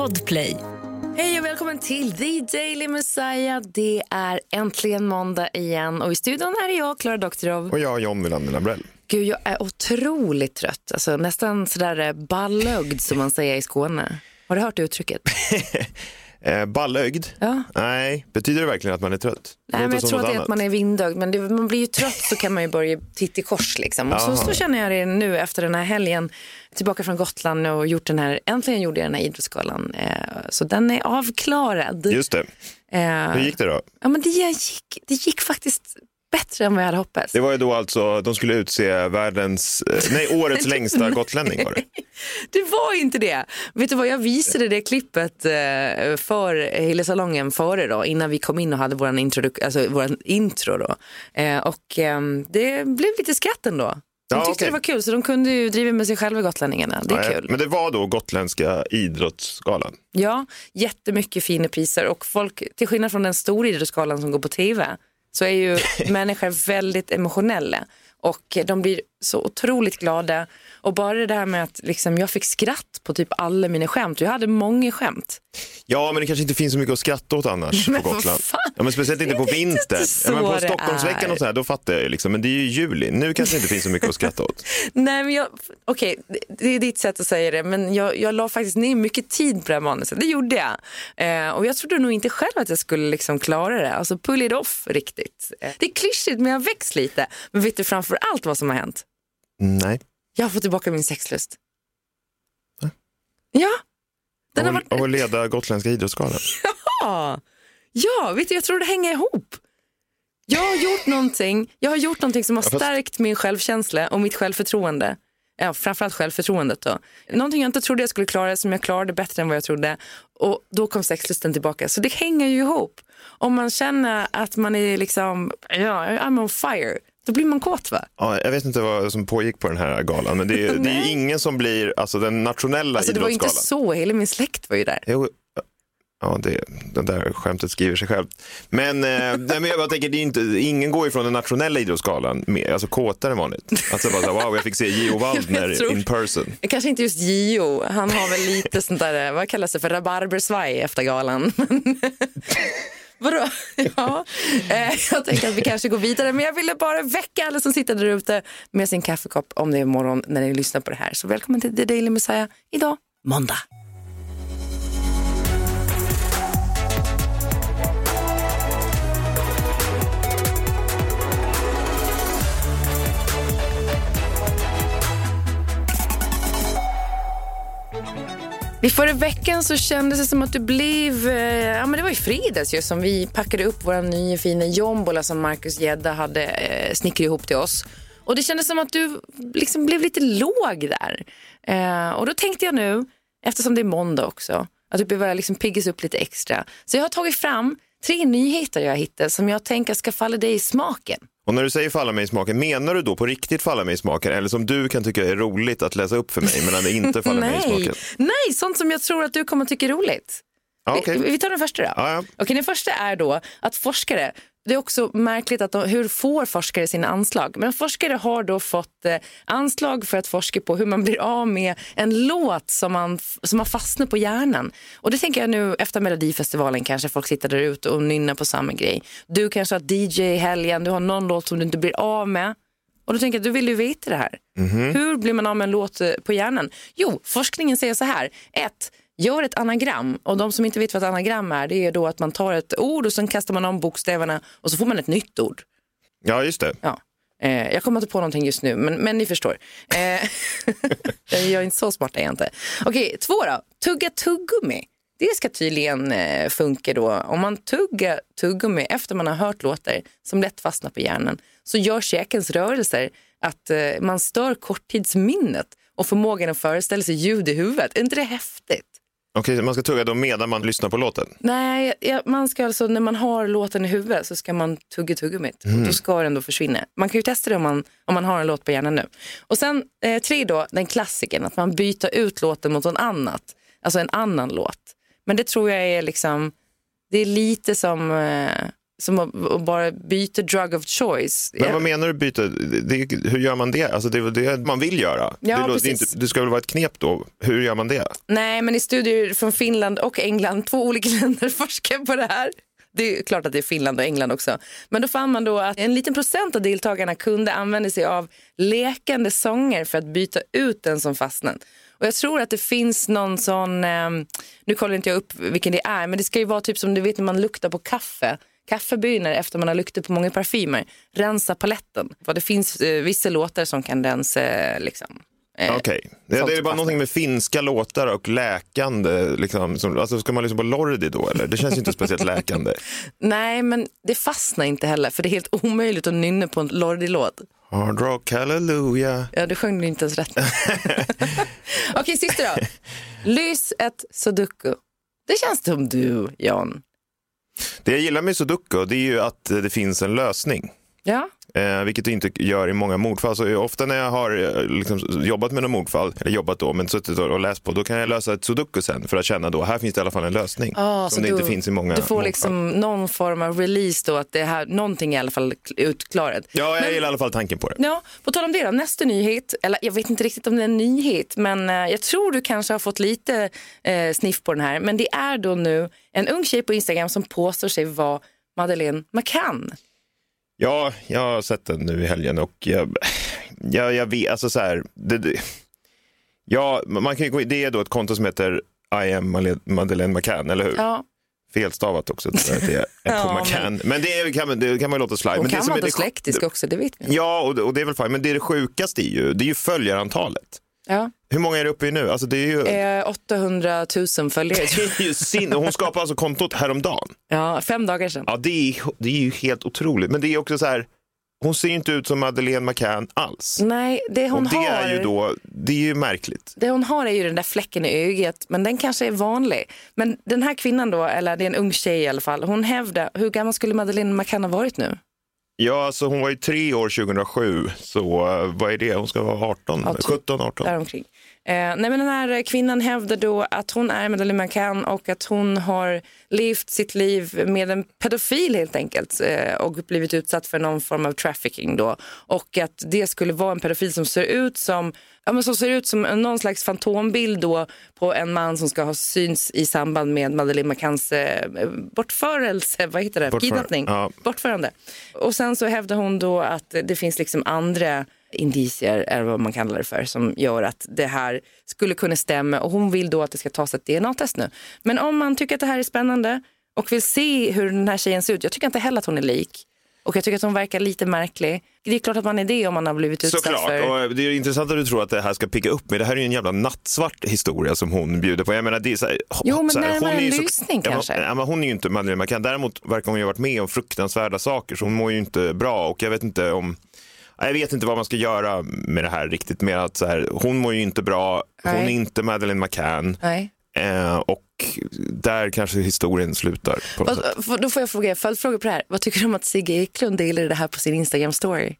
Podplay. Hej och välkommen till The Daily Messiah. Det är äntligen måndag igen och i studion är jag, Klara Doktorov. Och jag, John Wilander Lambrell. Gud, jag är otroligt trött. Alltså, nästan sådär eh, ballögd som man säger i Skåne. Har du hört det uttrycket? Eh, ballögd? Ja. Nej, betyder det verkligen att man är trött? Nej, men jag tror att det är att man är vindögd. Men det, man blir ju trött så kan man ju börja titta i kors. Liksom. Och så, så känner jag det nu efter den här helgen. Tillbaka från Gotland och gjort den här, äntligen gjorde jag den här idrottsgalan. Eh, så den är avklarad. Just det. Eh, Hur gick det då? Ja, men det, gick, det gick faktiskt bättre än vad jag hade hoppats. Det var ju då alltså, de skulle utse världens, eh, nej årets längsta gotlänning var det. Det var inte det. Vet du vad, jag visade det klippet eh, för Hillesalongen före då, innan vi kom in och hade introduk- alltså våran intro då. Eh, och ehm, det blev lite skratt ändå. De Ja, tyckte okej. det var kul så de kunde ju driva med sig själva gotlänningarna. Det är Nej, kul. Men det var då gotländska idrottsgalan. Ja, jättemycket fina priser och folk, till skillnad från den stora idrottsgalan som går på tv, så är ju människor väldigt emotionella och de blir så otroligt glada. Och bara det där med att liksom, jag fick skratt på typ alla mina skämt. Jag hade många skämt. Ja, men det kanske inte finns så mycket att skratta åt annars Men på Gotland. Ja, men speciellt inte på vintern. Ja, men på Stockholmsveckan och så här, då fattar jag ju liksom. Men det är ju juli. Nu kanske det inte finns så mycket att skratta åt. Nej, men jag, okej, det, det är ditt sätt att säga det, men jag, jag la faktiskt ner mycket tid på det här manuset. Det gjorde jag. Eh, och jag trodde nog inte själv att jag skulle liksom klara det. Alltså pull it off riktigt. Eh, det är klyschigt, men jag växt lite. Men vet du framför allt vad som har hänt? Nej. Jag har fått tillbaka min sexlust. Ja. Den har Av, varit... av att leda gotländska idrottsgalan. Ja. ja, vet du, jag tror det hänger ihop. Jag har gjort någonting, jag har gjort någonting som har Ja, fast- stärkt min självkänsla och mitt självförtroende. Ja, framförallt självförtroendet då. Någonting jag inte trodde jag skulle klara som jag klarade bättre än vad jag trodde. Och då kom sexlusten tillbaka. Så det hänger ju ihop. Om man känner att man är liksom, ja, I'm on fire, då blir man kåt va? Ja, jag vet inte vad som pågick på den här galan, men det är, det är ingen som blir, alltså den nationella Alltså det var inte idrottsgalan. så, hela min släkt var ju där. Jo, ja, det, det där skämtet skriver sig själv. Men, eh, nej, men jag tänker, det är inte, ingen går ju från den nationella idrottsgalan med, alltså kåtare än vanligt. Alltså bara så wow, jag fick se Gio Waldner tror- in person. Kanske inte just Gio, han har väl lite sånt där, vad kallas det för, rabarbersvaj efter galan. Vadå? Ja, eh, jag tänker att vi kanske går vidare, men jag ville bara väcka alla som sitter där ute med sin kaffekopp om det är morgon när ni lyssnar på det här. Så välkommen till The Daily Messiah idag, måndag. I förra veckan så kändes det som att du blev, eh, ja men det var i fredags ju som vi packade upp vår nya fina jombola som Marcus Gedda hade eh, snickrat ihop till oss. Och det kändes som att du liksom blev lite låg där. Eh, och då tänkte jag nu, eftersom det är måndag också, att du behöver liksom piggas upp lite extra. Så jag har tagit fram tre nyheter jag hittat som jag tänker ska falla dig i smaken. Och när du säger falla mig i smaken, menar du då på riktigt falla mig i smaken eller som du kan tycka är roligt att läsa upp för mig men det inte faller mig i smaken? nej, sånt som jag tror att du kommer tycka är roligt. Ja, okej. vi, vi tar den första då. Ja, ja. Okej, den första är då att forskare, det är också märkligt att de, hur får forskare sina anslag? Men forskare har då fått eh, anslag för att forska på hur man blir av med en låt som man, som man fastnar på hjärnan. Och det tänker jag nu efter Melodifestivalen kanske folk sitter där ute och nynnar på samma grej. Du kanske har DJ i helgen, du har någon låt som du inte blir av med. Och då tänker jag, du vill ju veta det här. Hur blir man av med en låt eh, på hjärnan? Jo, forskningen säger så här. Ett, gör ett anagram. Och de som inte vet vad ett anagram är, det är då att man tar ett ord och sen kastar man om bokstäverna och så får man ett nytt ord. ja, just det. Ja. Eh, jag kommer inte på någonting just nu, men, men ni förstår. Eh, jag är inte så smart är jag inte. Okej, två då. Tugga tuggummi. Det ska tydligen eh, funka då. Om man tuggar tuggummi efter man har hört låtar som lätt fastnar på hjärnan så gör käkens rörelser att eh, man stör korttidsminnet och förmågan att föreställa sig ljud i huvudet. Är inte det häftigt? Okej, man ska tugga då medan man lyssnar på låten? Nej, ja, man ska alltså, när man har låten i huvudet så ska man tugga tuggummit. Och då ska den då försvinna. Man kan ju testa det om man, om man har en låt på hjärnan nu. Och sen eh, tre då, den klassiken, att man byter ut låten mot något annat. Alltså en annan låt. Men det tror jag är liksom, det är lite som, eh, som att bara byta drug of choice. Men vad menar du byta? Det, hur gör man det? Alltså det är väl det man vill göra. Ja, det, det, inte, det ska väl vara ett knep då? Hur gör man det? Nej, men i studier från Finland och England, två olika länder forskar på det här. Det är klart att det är Finland och England också. Men då fann man då att en liten procent av deltagarna kunde använda sig av lekande sånger för att byta ut den som fastnat. Och jag tror att det finns någon sån, eh, nu kollar inte jag upp vilken det är, men det ska ju vara typ som du vet när man luktar på kaffe. Kaffebönor efter man har luktat på många parfymer. Rensa paletten. För det finns eh, vissa låtar som kan rensa liksom. eh, Okej. Ja, det är sånt bara någonting med finska låtar och läkande. Liksom, som, alltså, ska man lyssna på Lordi då eller? Det känns ju inte speciellt läkande. Nej, men det fastnar inte heller för det är helt omöjligt att nynna på en Lordi-låt. Hard rock, hallelujah. Ja, du sjöng inte ens rätt. Okej, sista då. Lys ett sudoku. Det känns som du, Jan. Det jag gillar med sudoku det är ju att det finns en lösning. Ja, Eh, vilket det inte gör i många mordfall. Så ofta när jag har eh, liksom, jobbat med något mordfall, eller jobbat då, men suttit och läst på, då kan jag lösa ett sudoku sen för att känna då, här finns det i alla fall en lösning. Ah, som det du- inte finns i många du får mordfall. liksom någon form av release då, att det här, någonting är i alla fall utklarat. Ja, jag gillar i alla fall tanken på det. Ja, på tal om det då, nästa nyhet, eller jag vet inte riktigt om det är en nyhet, men eh, jag tror du kanske har fått lite eh, sniff på den här. Men det är då nu en ung tjej på Instagram som påstår sig vara Madeleine McCann. Ja, jag har sett den nu i helgen och jag, jag, jag vet, alltså så här, det, det, ja, man kan gå, det är då ett konto som heter I am Madeleine McCann, eller hur? Ja, Felstavat också, det är Ja, McCann. Men det, är- kan, man- det kan man ju låta slide. hon men kan vara dyslektisk också, det vet vi. Ja, och, det- och det är väl fint, men det, är det sjukaste är ju, det är ju följarantalet. Ja. Hur många är det uppe i nu? Alltså det är ju, Eh, 800 000 följare. det är ju sin, hon skapade alltså kontot häromdagen. Ja, fem dagar sedan. Ja, det är, det är ju helt otroligt. Men det är också så här, hon ser inte ut som Madeleine McCann alls. Nej, det hon, och det har, är ju då, det är ju märkligt. det hon har är ju den där fläcken i ögat, men den kanske är vanlig. Men den här kvinnan då, eller det är en ung tjej i alla fall, hon hävdar, hur gammal skulle Madeleine McCann ha varit nu? Ja, alltså hon var ju tre år 2007, så eh, vad är det? Hon ska vara 18, Ja, typ. 17, 18. Däromkring. Eh, nej, men den här kvinnan hävdar då att hon är Madeleine McCann och att hon har levt sitt liv med en pedofil helt enkelt eh, och blivit utsatt för någon form av trafficking då. Och att det skulle vara en pedofil som ser ut som Ja, men som ser ut som någon slags fantombild då på en man som ska ha syns i samband med Madeleine McCanns eh, bortförelse, vad heter det, Bortför- kidnappning, ja. bortförande. Och sen så hävdar hon då att det finns liksom andra indicier, eller vad man kallar det för, som gör att det här skulle kunna stämma och hon vill då att det ska tas ett DNA-test nu. Men om man tycker att det här är spännande och vill se hur den här tjejen ser ut, jag tycker inte heller att hon är lik. Och jag tycker att hon verkar lite märklig. Det är klart att man är det om man har blivit utsatt Såklart, för... och eh, det är intressant att du tror att det här ska picka upp, men det här är ju en jävla nattsvart historia som hon bjuder på. Jag menar, det är så här, Jo, men så här, närmare är ju en så- ja, men- kanske. Ja, men hon är ju inte Madeleine McCann, däremot verkar hon ju ha varit med om fruktansvärda saker, så hon mår ju inte bra och jag vet inte om jag vet inte vad man ska göra med det här riktigt, mer att så här, hon mår ju inte bra, hon Nej. är inte Madeleine McCann Nej. eh, och där kanske historien slutar. På något sätt. Då får jag fråga, följdfråga på det här. Vad tycker du om att Sigge Eklund delade det här på sin Instagram-story?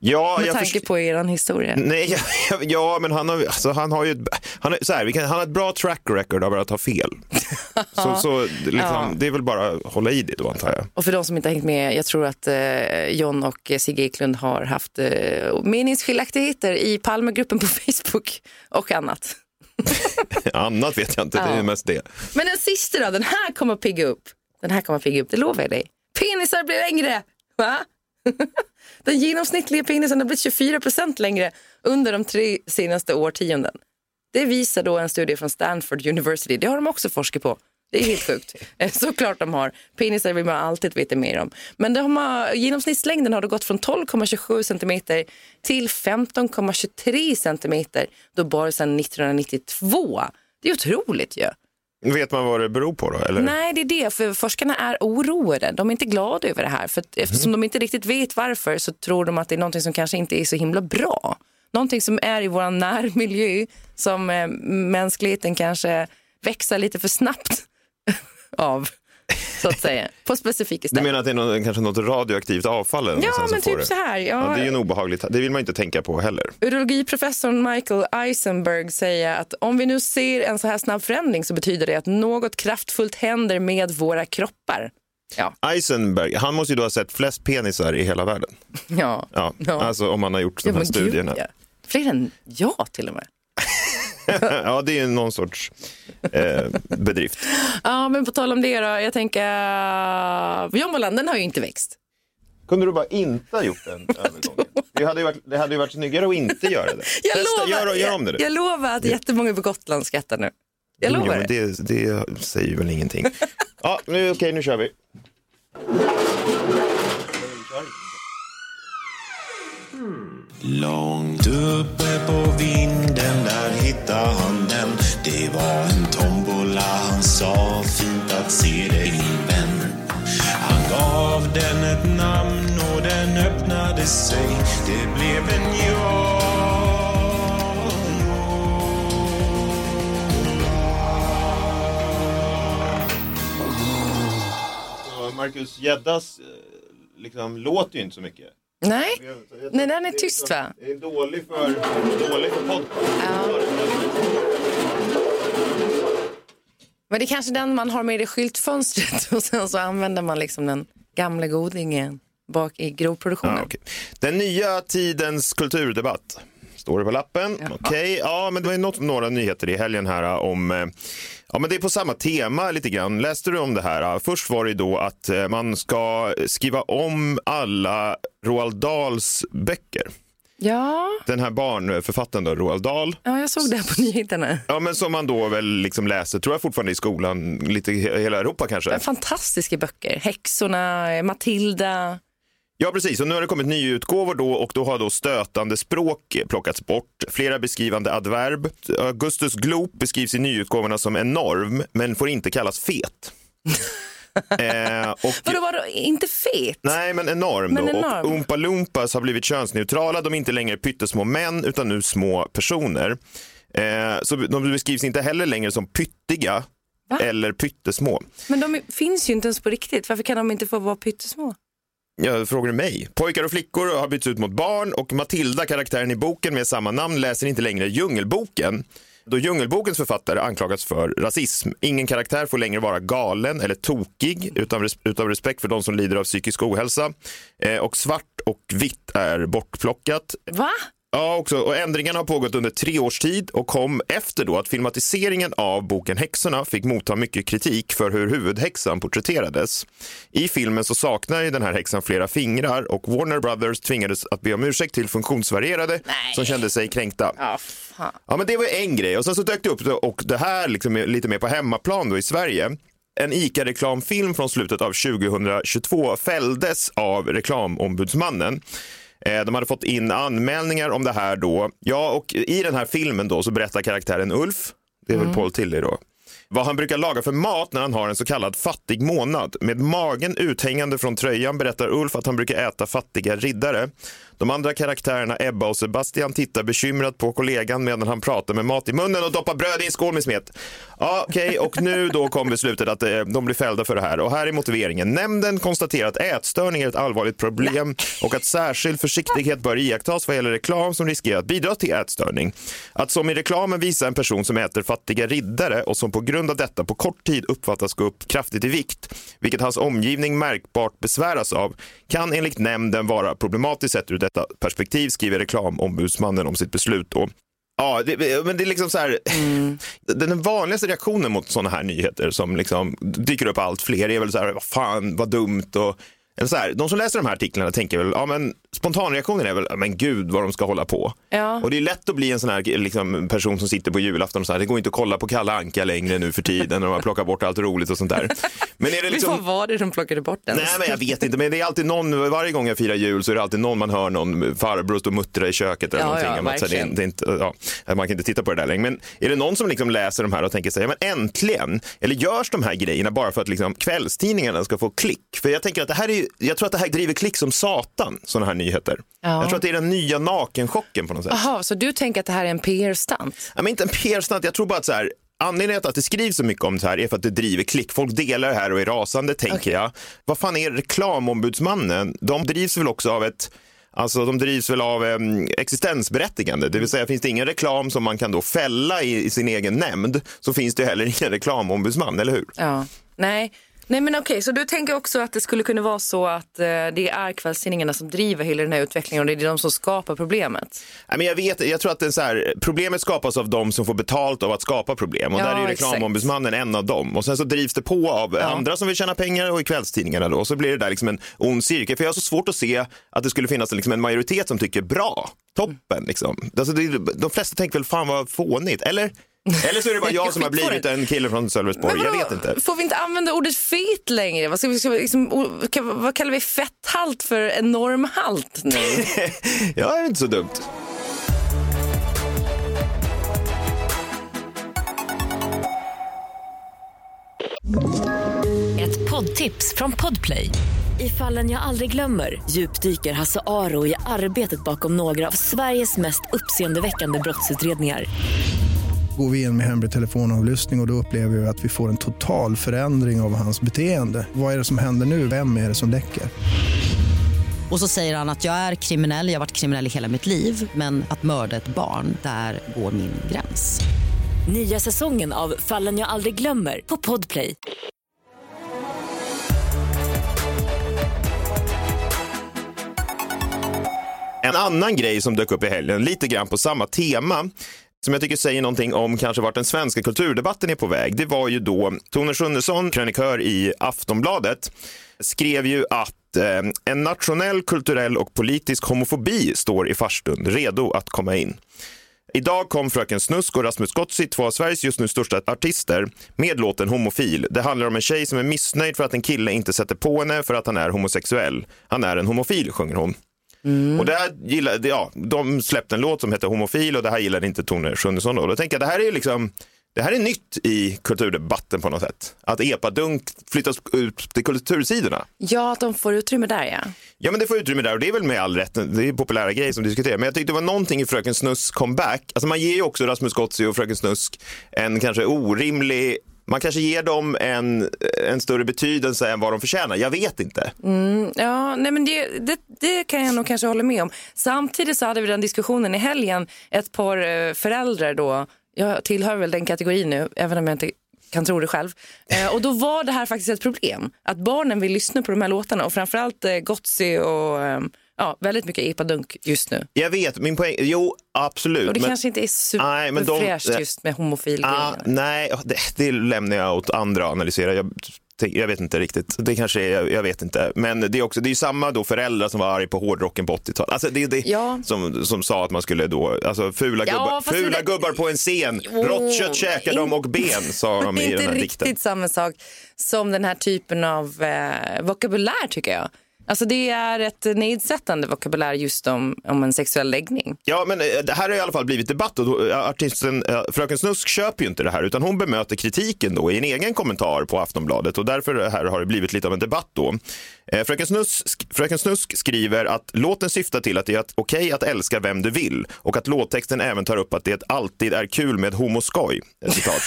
Ja, Med jag tanke på er historia. Nej, ja, ja, men han har, alltså, han har ju ett, han har, så här, kan, han har ett bra track record av att ha fel. så så liksom, Ja. det är väl bara att hålla i det då antar jag. Och för de som inte har hängt med, jag tror att eh, John och eh, Sigge Eklund har haft eh, meningsskiljaktigheter i Palmegruppen på Facebook och annat. Annat vet jag inte, det är Ja. mest det. Men den sista då, den här kommer att pigga upp. Den här kommer att pigga upp, det lovar jag dig. Penisar blir längre! Va? Den genomsnittliga penisen har blivit 24 procent längre under de tre senaste årtionden. Det visar då en studie från Stanford University. Det har de också forskat på. Det är helt sjukt. Eh, Såklart de har. Penisar vill man alltid veta mer om. Men de har, genomsnittslängden har då gått från 12,27 centimeter till 15,23 centimeter då bara sedan 1992. Det är otroligt ju. Vet man vad det beror på då? Eller? Nej, det är det. För forskarna är oroade. De är inte glada över det här. För eftersom de inte riktigt vet varför så tror de att det är någonting som kanske inte är så himla bra. Någonting som är i vår närmiljö som eh, mänskligheten kanske växer lite för snabbt av. så att säga, på specifika Du ställen. menar att det är något, kanske något radioaktivt avfall? Eller Ja, men typ det? så här. Ja, Ja, det är ju en obehagligt, det vill man inte tänka på heller. Urologiprofessorn Michael Eisenberg säger att om vi nu ser en så här snabb förändring så betyder det att något kraftfullt händer med våra kroppar. Ja, Eisenberg, han måste ju då ha sett flest penisar i hela världen. ja. Ja, Ja. alltså om man har gjort de här studierna. gud, ja. Fler än jag till och med. ja, det är ju någon sorts eh, bedrift. Ja, men på tal om det då. Jag tänker, John Moland, den har ju inte växt. Kunde du bara inte ha gjort den övergången? Det hade ju varit, det hade ju varit snyggare att inte göra det. Jag Testa, lovar, gör, gör om det jag, nu. jag lovar att jättemånga på Gotland skrattar nu. Jag Jo, lovar men det. det. Det säger väl ingenting. Ja, nu, okej, nu kör vi. Långt uppe på vinden där hittade han den. Det var en tombola, han sa fint att se dig min vän. Han gav den ett namn och den öppnade sig. Det blev en jag Marcus Gäddas eh, liksom, låter ju inte så mycket. Nej, Nej, den är tyst, va? Det är dålig för, dålig för podcast. men det är kanske den man har med i skyltfönstret och sen så använder man liksom den gamla godingen bak i grovproduktionen. Ja, okej. Den nya tidens kulturdebatt. Står det på lappen. Ja. Okej, ja men det var något, några nyheter i helgen här om, eh, ja men det är på samma tema lite grann. Läste du om det här? Först var det då att eh, man ska skriva om alla Roald Dahls böcker. Ja, Den här barnförfattaren då, Roald Dahl. ja, jag såg det på nyheterna. Ja men som man då väl liksom läser, tror jag fortfarande i skolan, lite i hela Europa kanske. Fantastiska böcker. Häxorna, Matilda. Ja, precis. Och nu har det kommit nyutgåvor då och då har då stötande språk plockats bort. Flera beskrivande adverb. Augustus Gloop beskrivs i nyutgåvorna som enorm, men får inte kallas fet. eh, och, Vadå, vadå, inte fet? nej, men enorm Men då. enorm. Och Oompa Loompas har blivit könsneutrala. De är inte längre pyttesmå män, utan nu små personer. Eh, så de beskrivs inte heller längre som pyttiga Va? eller pyttesmå. Men de finns ju inte ens på riktigt. Varför kan de inte få vara pyttesmå? Ja, frågar du mig? Pojkar och flickor har bytts ut mot barn och Matilda, karaktären i boken med samma namn, läser inte längre Djungelboken. Då Djungelbokens författare anklagats för rasism. Ingen karaktär får längre vara galen eller tokig utan res- utav respekt för de som lider av psykisk ohälsa. Eh, och svart och vitt är bortplockat. Va? Ja, också. Och ändringarna har pågått under tre års tid och kom efter då att filmatiseringen av boken Häxorna fick motta mycket kritik för hur huvudhäxan porträtterades. I filmen så saknar ju den här häxan flera fingrar och Warner Brothers tvingades att be om ursäkt till funktionsvarierade Nej. som kände sig kränkta. Ja, fan. Ja, men det var en grej och sen så dök det upp och det här liksom lite mer på hemmaplan då i Sverige. En ICA-reklamfilm från slutet av 2022 fälldes av reklamombudsmannen. Eh, De hade fått in anmälningar om det här då. Ja, och i den här filmen då så berättar karaktären Ulf, det är väl Paul Tilly då, vad han brukar laga för mat när han har en så kallad fattig månad. Med magen uthängande från tröjan berättar Ulf att han brukar äta fattiga riddare. De andra karaktärerna Ebba och Sebastian tittar bekymrat på kollegan medan han pratar med mat i munnen och doppar bröd i en skål med smet. Ja, okej, och nu då kom beslutet att eh, de blir fällda för det här. Och här är motiveringen. Nämnden konstaterar att ätstörning är ett allvarligt problem och att särskild försiktighet bör iakttas vad gäller reklam som riskerar att bidra till ätstörning. Att som i reklamen visa en person som äter fattiga riddare och som på grund av detta på kort tid uppfattas gå upp kraftigt i vikt, vilket hans omgivning märkbart besväras av, kan enligt nämnden vara problematiskt sett ur detta perspektiv, skriver reklamombudsmannen om sitt beslut. Då. Ja, det, men det är liksom så här, den vanligaste reaktionen mot sådana här nyheter som liksom dyker upp allt fler är väl så här, vad fan, vad dumt och eller så här, de som läser de här artiklarna tänker väl, ja men spontanreaktionen är väl, "Ja, men gud vad de ska hålla på. Ja. Och det är lätt att bli en sån här liksom, person som sitter på julafton och så här, det går inte att kolla på Kalle Anka längre nu för tiden och man plockar bort allt roligt och sånt där. Men är det Vad liksom... var det de plockade bort den? Nej, men jag vet inte. Men det är alltid någon, varje gång jag firar jul så är det alltid någon man hör någon farbror stå och muttra i köket eller Ja, någonting. ja, så det, är- det är inte, ja, man kan inte titta på det där längre. Men är det någon som liksom läser de här och tänker sig, ja, men äntligen, eller görs de här grejerna bara för att liksom kvällstidningarna ska få klick? För jag tänker att det här är, ju- jag tror att det här driver klick som satan, sådana här nyheter. Ja. Jag tror att det är den nya nakenchocken på något sätt. Jaha, så du tänker att det här är en PR-stunt? Ja, men inte en PR-stunt, jag tror bara att så här, Anledningen till att det skrivs så mycket om det här är för att det driver klick. Folk delar det här och är rasande, tänker Okej. jag. Vad fan är reklamombudsmannen? De drivs väl också av ett Alltså de drivs väl av eh, existensberättigande, det vill säga finns det ingen reklam som man kan då fälla i, i sin egen nämnd så finns det heller ingen reklamombudsman, eller hur? Ja. Nej. Nej men okej, så du tänker också att det skulle kunna vara så att eh, det är kvällstidningarna som driver hela den här utvecklingen och det är de som skapar problemet? Nej, men jag, vet, jag tror att det så här, problemet skapas av de som får betalt av att skapa problem och Ja, där är ju exakt. reklamombudsmannen en av dem. Och sen så drivs det på av andra som vill tjäna pengar och i kvällstidningarna då. Och så blir det där liksom en ond cirkel. För jag har så svårt att se att det skulle finnas liksom en majoritet som tycker bra, toppen liksom. Alltså det, de flesta tänker väl fan vad fånigt, eller? Eller så är det bara jag som har blivit en kille från Sölvesborg, jag vet inte. Får vi inte använda ordet fet längre? Vad, ska vi, ska vi liksom, vad kallar vi fetthalt för enorm halt nu? Ja, det är inte så dumt. Ett poddtips från Podplay. I fallen jag aldrig glömmer djupdyker Hasse Aro i arbetet bakom några av Sveriges mest uppseendeväckande brottsutredningar. Går vi in med hemlig telefonavlyssning och, och då upplever vi att vi får en total förändring av hans beteende. Vad är det som händer nu? Vem är det som läcker? Och så säger han att jag är kriminell, jag har varit kriminell i hela mitt liv men att mörda ett barn, där går min gräns. Nya säsongen av Fallen jag aldrig glömmer på Podplay. En annan grej som dök upp i helgen, lite grann på samma tema, som jag tycker säger någonting om kanske vart den svenska kulturdebatten är på väg, det var ju då Tone Schunnesson, krönikör i Aftonbladet, skrev ju att eh, en nationell, kulturell och politisk homofobi står i farstun, redo att komma in. Idag kom Fröken Snusk och Rasmus Gozzi, två av Sveriges just nu största artister, med låten Homofil. Det handlar om en tjej som är missnöjd för att en kille inte sätter på henne för att han är homosexuell. Han är en homofil, sjunger hon. Och det här gillade, ja, de släppte en låt som heter Homofil och det här gillade inte Tone Schunnesson. Då. Då tänker jag, det här är liksom, det här är nytt i kulturdebatten på något sätt. Att epadunk flyttas ut till kultursidorna. ja, att de får utrymme där ja. Ja men det får utrymme där och det är väl med all rätt, det är populära grejer som diskuteras. Men jag tyckte det var någonting i Fröken Snusk comeback, alltså man ger ju också Rasmus Gozzi och Fröken Snusk en kanske orimlig man kanske ger dem en, en större betydelse än vad de förtjänar. Jag vet inte. Mm, ja, nej men det, det, det kan jag nog kanske hålla med om. Samtidigt så hade vi den diskussionen i helgen. Ett par eh, föräldrar då, jag tillhör väl den kategorin nu, även om jag inte kan tro det själv. Eh, och då var det här faktiskt ett problem. Att barnen vill lyssna på de här låtarna och framförallt eh, Gotsi och eh, ja, väldigt mycket epadunk just nu. Jag vet, min poäng, jo absolut. Och det men- kanske inte är men de- superfräscht just med homofilgrejerna. Ah, nej, det, det lämnar jag åt andra att analysera. Jag, jag vet inte riktigt. Det kanske är, jag, jag vet inte. Men det är också, det är samma då föräldrar som var arga på hårdrocken på 80-talet. Alltså det är det Ja. som, som sa att man skulle då, alltså fula, Ja, gubbar, fula det- gubbar på en scen, Jo, rått kött käkar de in- och ben, sa de i inte den här riktigt dikten. samma sak som den här typen av eh, vokabulär tycker jag. Alltså det är ett nedsättande vokabulär just om, om en sexuell läggning. Ja, men eh, det här har i alla fall blivit debatt och då, eh, artisten eh, Fröken Snusk köper ju inte det här utan hon bemöter kritiken då i en egen kommentar på Aftonbladet och därför här har det blivit lite av en debatt då. Fröken Snusk, Fröken Snusk skriver att låten syftar till att det är okej okej att älska vem du vill och att låttexten även tar upp att det alltid är kul med homoskoj. Ett Citat.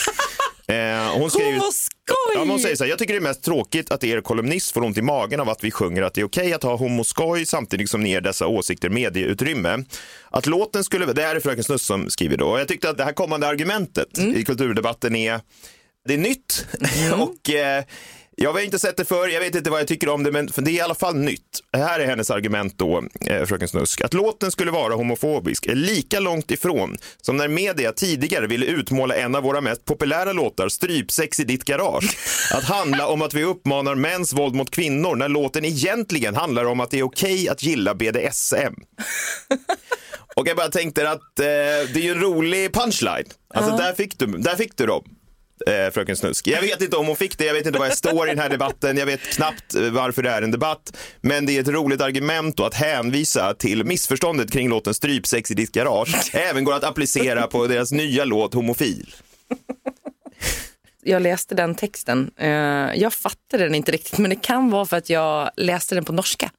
Eh, hon skriver- Homoskoj! Ja, men hon säger så här, jag tycker det är mest tråkigt att er kolumnist får ont i magen av att vi sjunger att det är okej att ha homoskoj samtidigt som ni ger dessa åsikter medieutrymme. Att låten skulle, det här är Fröken Snusk som skriver då, och jag tyckte att det här kommande argumentet i kulturdebatten är, det är nytt och eh, jag har inte sett det förr, jag vet inte vad jag tycker om det, men det är i alla fall nytt. Här är hennes argument då, eh, Fröken Snusk. Att låten skulle vara homofobisk är lika långt ifrån som när media tidigare ville utmåla en av våra mest populära låtar, Strypsex i ditt garage, att handla om att vi uppmanar mäns våld mot kvinnor när låten egentligen handlar om att det är okej att gilla BDSM. Och jag bara tänkte att eh, det är ju en rolig punchline. Alltså där, fick du, där fick du dem. Eh, fröken Snusk. Jag vet inte om hon fick det, jag vet inte vad jag står i den här debatten, jag vet knappt eh, varför det är en debatt. Men det är ett roligt argument då att hänvisa till missförståndet kring låten Strypsex i ditt garage. Även går att applicera på deras nya låt Homofil. Jag läste den texten. Eh, jag fattade den inte riktigt men det kan vara för att jag läste den på norska.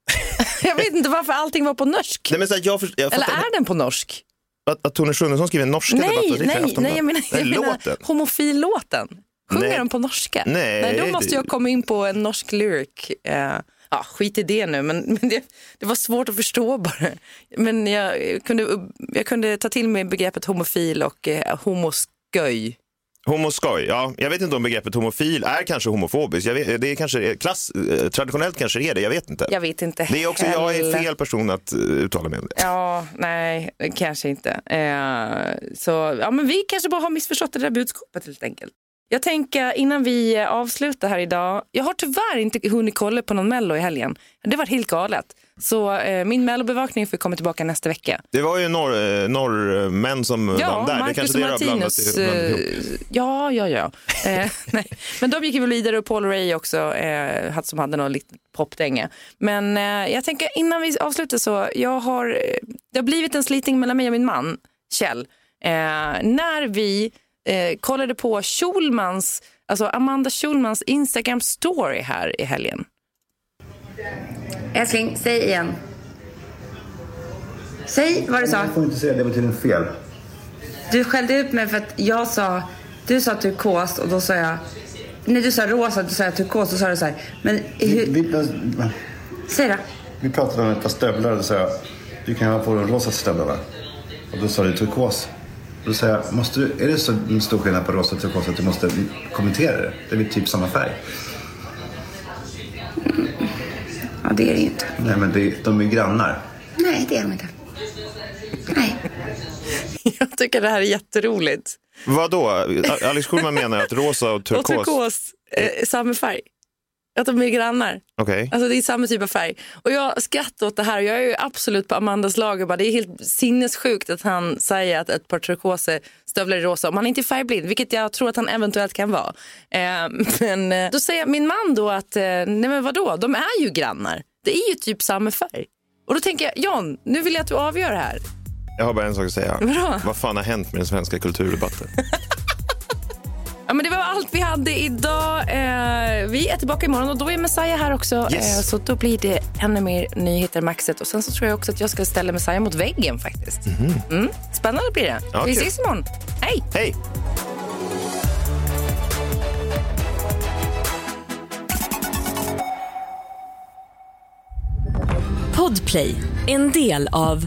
jag vet inte varför allting var på norsk. Nej, men så här, jag, jag Eller är den på norsk? Att, att Tone Schunnesson skriver norska Nej, debattartiklar i nej, Aftonbladet? nej, jag menar, jag Nej, menar låten. homofillåten. Sjunger Nej. de på norska? Nej, då det- måste jag komma in på en norsk lyric. Eh, ja, skit i det nu, men, men det, det var svårt att förstå bara. Men jag kunde, jag kunde ta till mig begreppet homofil och eh, homosköj. Homoskoj, ja. Jag vet inte om begreppet homofil är kanske homofobiskt. Vet, det är kanske klass, eh, traditionellt kanske det är det, jag vet inte. Jag vet inte Det är också, jag är fel person att eh, uttala mig om det. Ja, nej, kanske inte. Eh, så, ja, men vi kanske bara har missförstått det där budskapet helt enkelt. Jag tänker innan vi eh, avslutar här idag. Jag har tyvärr inte hunnit kolla på någon mello i helgen. Det var helt galet. Så eh, min mellobevakning får komma tillbaka nästa vecka. Det var ju norr, eh, norrmän som vann Ja, där. det Marcus kanske det har blandat Martinus. blandat eh, Ja, ja, ja. Eh, nej. Men de gick ju vidare och Paul Ray också, eh, som hade någon litet popdänga. Men eh, jag tänker innan vi avslutar så, jag har, eh, det har blivit en slitning mellan mig och min man, Kjell. Eh, när vi kollade på Schulmans, alltså Amanda Schulmans Instagram story här i helgen. Älskling, säg igen. Säg vad du sa. Jag får inte säga det betyder fel. Du skällde ut mig för att jag sa, du sa turkos och då sa jag, nej du sa rosa, då sa jag turkos och då sa du så här, men Vi, hur, vi, säg då. vi pratade om ett par stövlar och då sa jag, du kan ha på dig rosa stövlar Och då sa du turkos. Då sa jag, måste du, är det så stor skillnad på rosa och turkos att du måste kommentera det? Det är väl typ samma färg? Det är det ju inte. Nej men det, de är grannar. Nej, det är de inte. Nej. Jag tycker det här är jätteroligt. Vad då? Alex Schulman menar att rosa och Och turkos... turkos eh, är samma färg. Att de är grannar. Okej. Alltså det är samma typ av färg. Och jag skrattar åt det här. Jag är ju absolut på Amandas lag. och Bara, det är helt sinnessjukt att han säger att ett par turkoser stövlar är rosa. Om han inte är färgblind, vilket jag tror att han eventuellt kan vara. Eh, men eh, då säger min man då att, eh, nej men vadå, de är ju grannar. Det är ju typ samma färg. Och då tänker jag, John, nu vill jag att du avgör det här. Jag har bara en sak att säga. Vadå? Vad fan har hänt med den svenska kulturdebatten? Ja, men det var allt vi hade idag. Eh, vi är tillbaka imorgon och då är Messiah här också. Yes. Eh, så då blir det ännu mer nyheter i Maxet. Och sen så tror jag också att jag ska ställa Messiah mot väggen faktiskt. Mm. Spännande blir det. Ja, vi kul. ses imorgon. Hej! Hej! Podplay, en del av